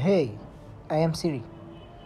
Hey, I am Siri.